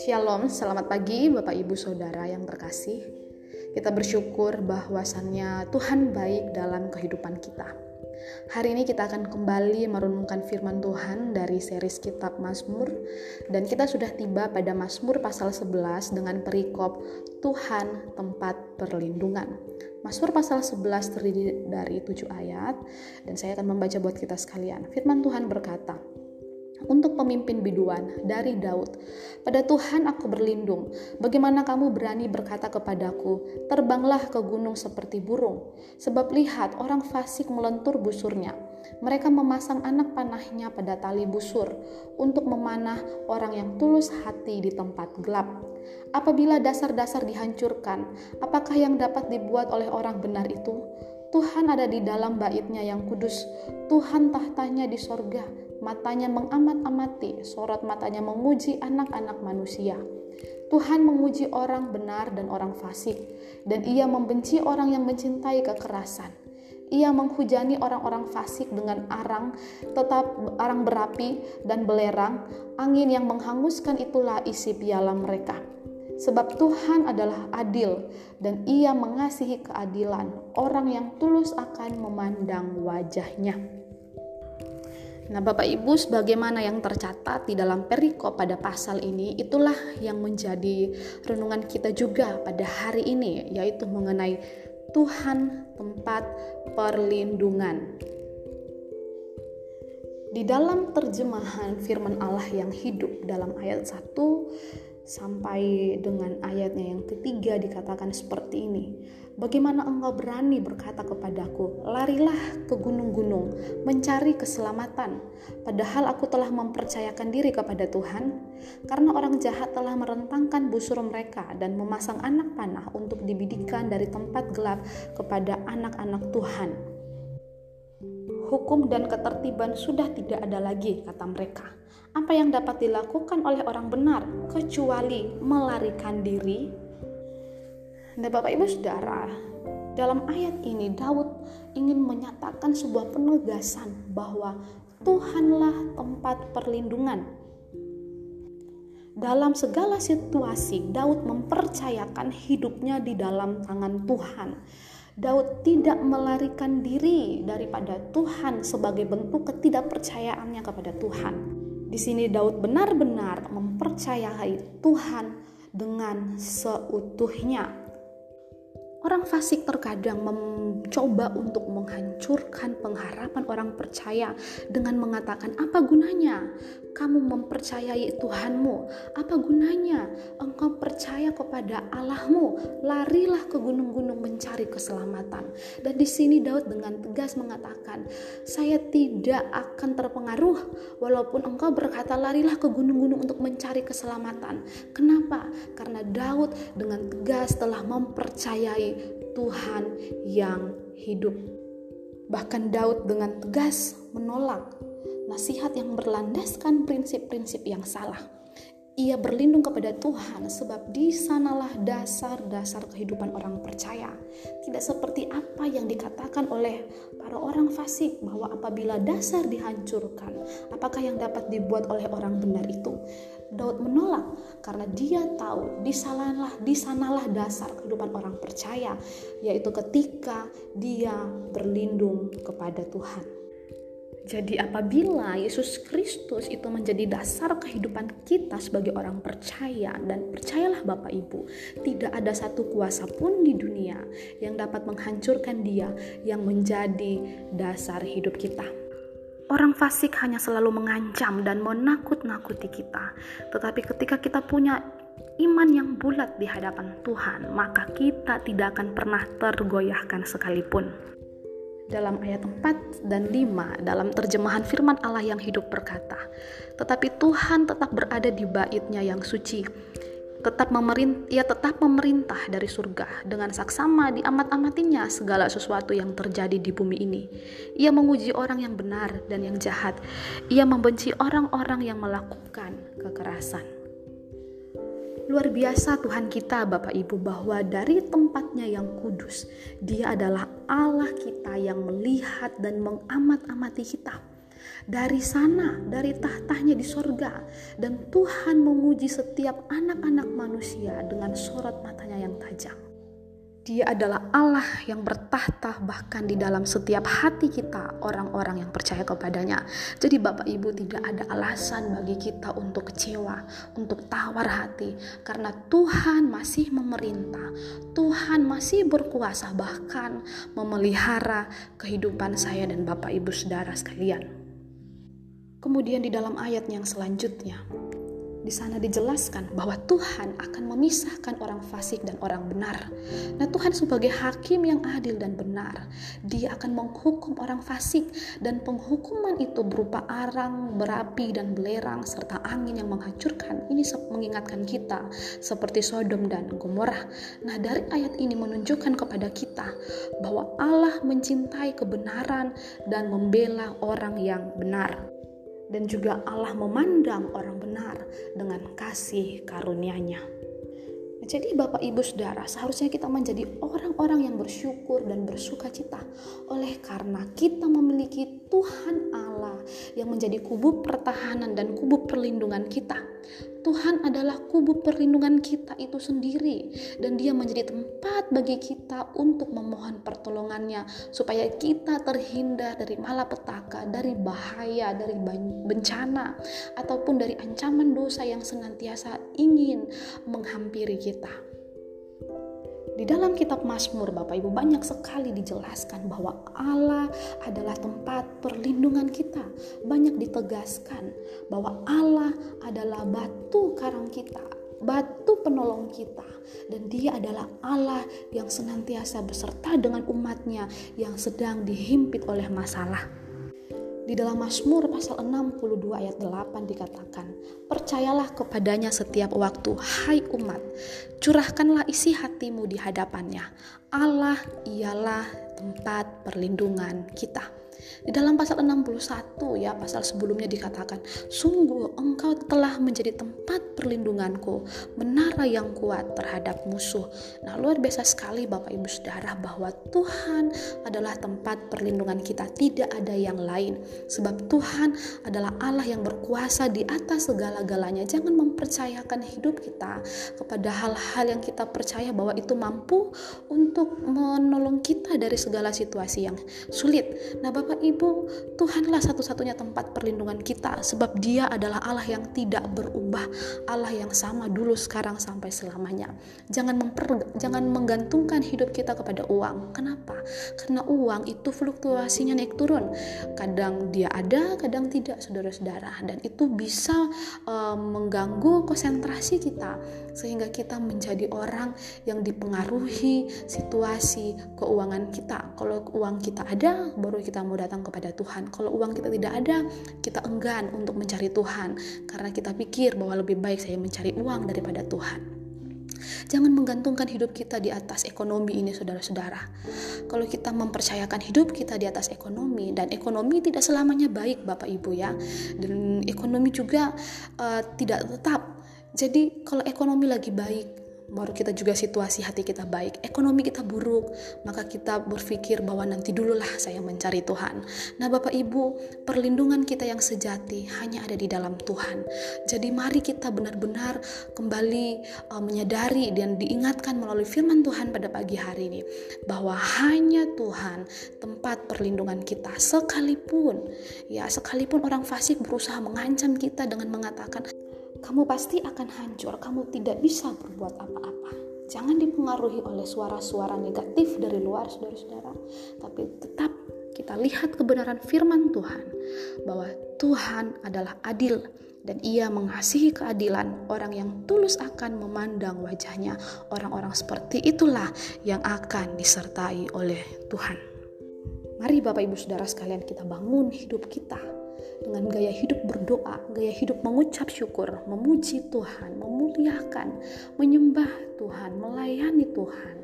Shalom, selamat pagi Bapak Ibu Saudara yang terkasih. Kita bersyukur bahwasannya Tuhan baik dalam kehidupan kita. Hari ini kita akan kembali merenungkan firman Tuhan dari series kitab Mazmur dan kita sudah tiba pada Mazmur pasal 11 dengan perikop Tuhan tempat perlindungan. Mazmur pasal 11 terdiri dari 7 ayat dan saya akan membaca buat kita sekalian. Firman Tuhan berkata, untuk pemimpin biduan dari Daud. Pada Tuhan aku berlindung. Bagaimana kamu berani berkata kepadaku, terbanglah ke gunung seperti burung. Sebab lihat orang fasik melentur busurnya. Mereka memasang anak panahnya pada tali busur untuk memanah orang yang tulus hati di tempat gelap. Apabila dasar-dasar dihancurkan, apakah yang dapat dibuat oleh orang benar itu? Tuhan ada di dalam baitnya yang kudus. Tuhan tahtanya di sorga matanya mengamat-amati, sorot matanya menguji anak-anak manusia. Tuhan menguji orang benar dan orang fasik, dan ia membenci orang yang mencintai kekerasan. Ia menghujani orang-orang fasik dengan arang, tetap arang berapi dan belerang, angin yang menghanguskan itulah isi piala mereka. Sebab Tuhan adalah adil dan ia mengasihi keadilan. Orang yang tulus akan memandang wajahnya. Nah, Bapak Ibu, sebagaimana yang tercatat di dalam perikop pada pasal ini, itulah yang menjadi renungan kita juga pada hari ini, yaitu mengenai Tuhan tempat perlindungan. Di dalam terjemahan firman Allah yang hidup dalam ayat 1 sampai dengan ayatnya yang ketiga dikatakan seperti ini. Bagaimana engkau berani berkata kepadaku, larilah ke gunung-gunung, mencari keselamatan, padahal aku telah mempercayakan diri kepada Tuhan, karena orang jahat telah merentangkan busur mereka dan memasang anak panah untuk dibidikan dari tempat gelap kepada anak-anak Tuhan. Hukum dan ketertiban sudah tidak ada lagi, kata mereka. Apa yang dapat dilakukan oleh orang benar kecuali melarikan diri Nah, Bapak Ibu Saudara, dalam ayat ini Daud ingin menyatakan sebuah penegasan bahwa Tuhanlah tempat perlindungan. Dalam segala situasi, Daud mempercayakan hidupnya di dalam tangan Tuhan. Daud tidak melarikan diri daripada Tuhan sebagai bentuk ketidakpercayaannya kepada Tuhan. Di sini Daud benar-benar mempercayai Tuhan dengan seutuhnya. Orang fasik terkadang mencoba untuk menghancurkan pengharapan orang percaya dengan mengatakan, "Apa gunanya kamu mempercayai Tuhanmu? Apa gunanya engkau percaya kepada Allahmu? Larilah ke gunung-gunung mencari keselamatan." Dan di sini Daud dengan tegas mengatakan, "Saya tidak akan terpengaruh walaupun engkau berkata larilah ke gunung-gunung untuk mencari keselamatan." Kenapa? Karena Daud dengan tegas telah mempercayai Tuhan yang hidup. Bahkan Daud dengan tegas menolak nasihat yang berlandaskan prinsip-prinsip yang salah. Ia berlindung kepada Tuhan sebab di sanalah dasar-dasar kehidupan orang percaya. Tidak seperti apa yang dikatakan oleh para orang fasik bahwa apabila dasar dihancurkan, apakah yang dapat dibuat oleh orang benar itu? Daud menolak karena dia tahu di sanalah di sanalah dasar kehidupan orang percaya yaitu ketika dia berlindung kepada Tuhan. Jadi apabila Yesus Kristus itu menjadi dasar kehidupan kita sebagai orang percaya dan percayalah Bapak Ibu, tidak ada satu kuasa pun di dunia yang dapat menghancurkan dia yang menjadi dasar hidup kita. Orang fasik hanya selalu mengancam dan menakut-nakuti kita. Tetapi ketika kita punya iman yang bulat di hadapan Tuhan, maka kita tidak akan pernah tergoyahkan sekalipun. Dalam ayat 4 dan 5 dalam terjemahan firman Allah yang hidup berkata, "Tetapi Tuhan tetap berada di baitnya yang suci." tetap memerintah, ia tetap memerintah dari surga dengan saksama diamat-amatinya segala sesuatu yang terjadi di bumi ini. Ia menguji orang yang benar dan yang jahat. Ia membenci orang-orang yang melakukan kekerasan. Luar biasa Tuhan kita Bapak Ibu bahwa dari tempatnya yang kudus, dia adalah Allah kita yang melihat dan mengamat-amati kita dari sana, dari tahtanya di sorga. Dan Tuhan menguji setiap anak-anak manusia dengan sorot matanya yang tajam. Dia adalah Allah yang bertahta bahkan di dalam setiap hati kita orang-orang yang percaya kepadanya. Jadi Bapak Ibu tidak ada alasan bagi kita untuk kecewa, untuk tawar hati karena Tuhan masih memerintah. Tuhan masih berkuasa bahkan memelihara kehidupan saya dan Bapak Ibu Saudara sekalian. Kemudian di dalam ayat yang selanjutnya, di sana dijelaskan bahwa Tuhan akan memisahkan orang fasik dan orang benar. Nah, Tuhan sebagai hakim yang adil dan benar, Dia akan menghukum orang fasik dan penghukuman itu berupa arang, berapi dan belerang serta angin yang menghancurkan. Ini mengingatkan kita seperti Sodom dan Gomorrah. Nah, dari ayat ini menunjukkan kepada kita bahwa Allah mencintai kebenaran dan membela orang yang benar dan juga Allah memandang orang benar dengan kasih karunia-Nya. Jadi Bapak Ibu Saudara, seharusnya kita menjadi orang-orang yang bersyukur dan bersuka cita oleh karena kita memiliki Tuhan Allah yang menjadi kubu pertahanan dan kubu perlindungan kita. Tuhan adalah kubu perlindungan kita itu sendiri dan dia menjadi tempat bagi kita untuk memohon pertolongannya supaya kita terhindar dari malapetaka, dari bahaya, dari bencana ataupun dari ancaman dosa yang senantiasa ingin menghampiri kita. Di dalam kitab Mazmur Bapak Ibu banyak sekali dijelaskan bahwa Allah adalah tempat perlindungan kita. Banyak ditegaskan bahwa Allah adalah batu karang kita, batu penolong kita dan dia adalah Allah yang senantiasa beserta dengan umatnya yang sedang dihimpit oleh masalah. Di dalam Mazmur pasal 62 ayat 8 dikatakan, Percayalah kepadanya setiap waktu, hai umat, curahkanlah isi hatimu di hadapannya. Allah ialah tempat perlindungan kita. Di dalam pasal 61 ya, pasal sebelumnya dikatakan, "Sungguh engkau telah menjadi tempat perlindunganku, menara yang kuat terhadap musuh." Nah, luar biasa sekali Bapak Ibu Saudara bahwa Tuhan adalah tempat perlindungan kita, tidak ada yang lain. Sebab Tuhan adalah Allah yang berkuasa di atas segala-galanya. Jangan mempercayakan hidup kita kepada hal-hal yang kita percaya bahwa itu mampu untuk menolong kita dari segala situasi yang sulit. Nah, Bapak Bapak Ibu, Tuhanlah satu-satunya tempat perlindungan kita sebab Dia adalah Allah yang tidak berubah, Allah yang sama dulu, sekarang sampai selamanya. Jangan memper, jangan menggantungkan hidup kita kepada uang. Kenapa? Karena uang itu fluktuasinya naik turun. Kadang dia ada, kadang tidak, saudara-saudara, dan itu bisa uh, mengganggu konsentrasi kita sehingga kita menjadi orang yang dipengaruhi situasi keuangan kita. Kalau uang kita ada, baru kita mau datang kepada Tuhan. Kalau uang kita tidak ada, kita enggan untuk mencari Tuhan karena kita pikir bahwa lebih baik saya mencari uang daripada Tuhan. Jangan menggantungkan hidup kita di atas ekonomi ini saudara-saudara. Kalau kita mempercayakan hidup kita di atas ekonomi dan ekonomi tidak selamanya baik Bapak Ibu ya. Dan ekonomi juga uh, tidak tetap. Jadi kalau ekonomi lagi baik, baru kita juga situasi hati kita baik, ekonomi kita buruk, maka kita berpikir bahwa nanti dululah saya mencari Tuhan. Nah, Bapak Ibu, perlindungan kita yang sejati hanya ada di dalam Tuhan. Jadi mari kita benar-benar kembali uh, menyadari dan diingatkan melalui firman Tuhan pada pagi hari ini bahwa hanya Tuhan tempat perlindungan kita sekalipun ya sekalipun orang fasik berusaha mengancam kita dengan mengatakan kamu pasti akan hancur, kamu tidak bisa berbuat apa-apa. Jangan dipengaruhi oleh suara-suara negatif dari luar, saudara-saudara, tapi tetap kita lihat kebenaran firman Tuhan bahwa Tuhan adalah adil dan ia mengasihi keadilan orang yang tulus akan memandang wajahnya. Orang-orang seperti itulah yang akan disertai oleh Tuhan. Mari Bapak Ibu Saudara sekalian kita bangun hidup kita dengan gaya hidup berdoa, gaya hidup mengucap syukur, memuji Tuhan, memuliakan, menyembah Tuhan, melayani Tuhan.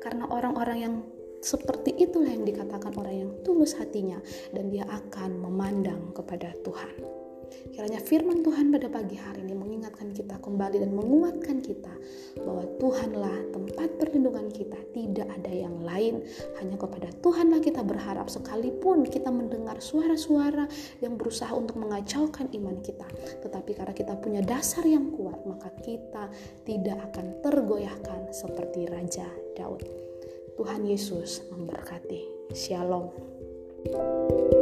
Karena orang-orang yang seperti itulah yang dikatakan orang yang tulus hatinya dan dia akan memandang kepada Tuhan. Kiranya firman Tuhan pada pagi hari ini mengingatkan kita kembali dan menguatkan kita bahwa Tuhanlah tempat perlindungan kita, tidak ada yang lain. Hanya kepada Tuhanlah kita berharap sekalipun kita mendengar suara-suara yang berusaha untuk mengacaukan iman kita. Tetapi karena kita punya dasar yang kuat, maka kita tidak akan tergoyahkan seperti Raja Daud. Tuhan Yesus memberkati. Shalom. thank you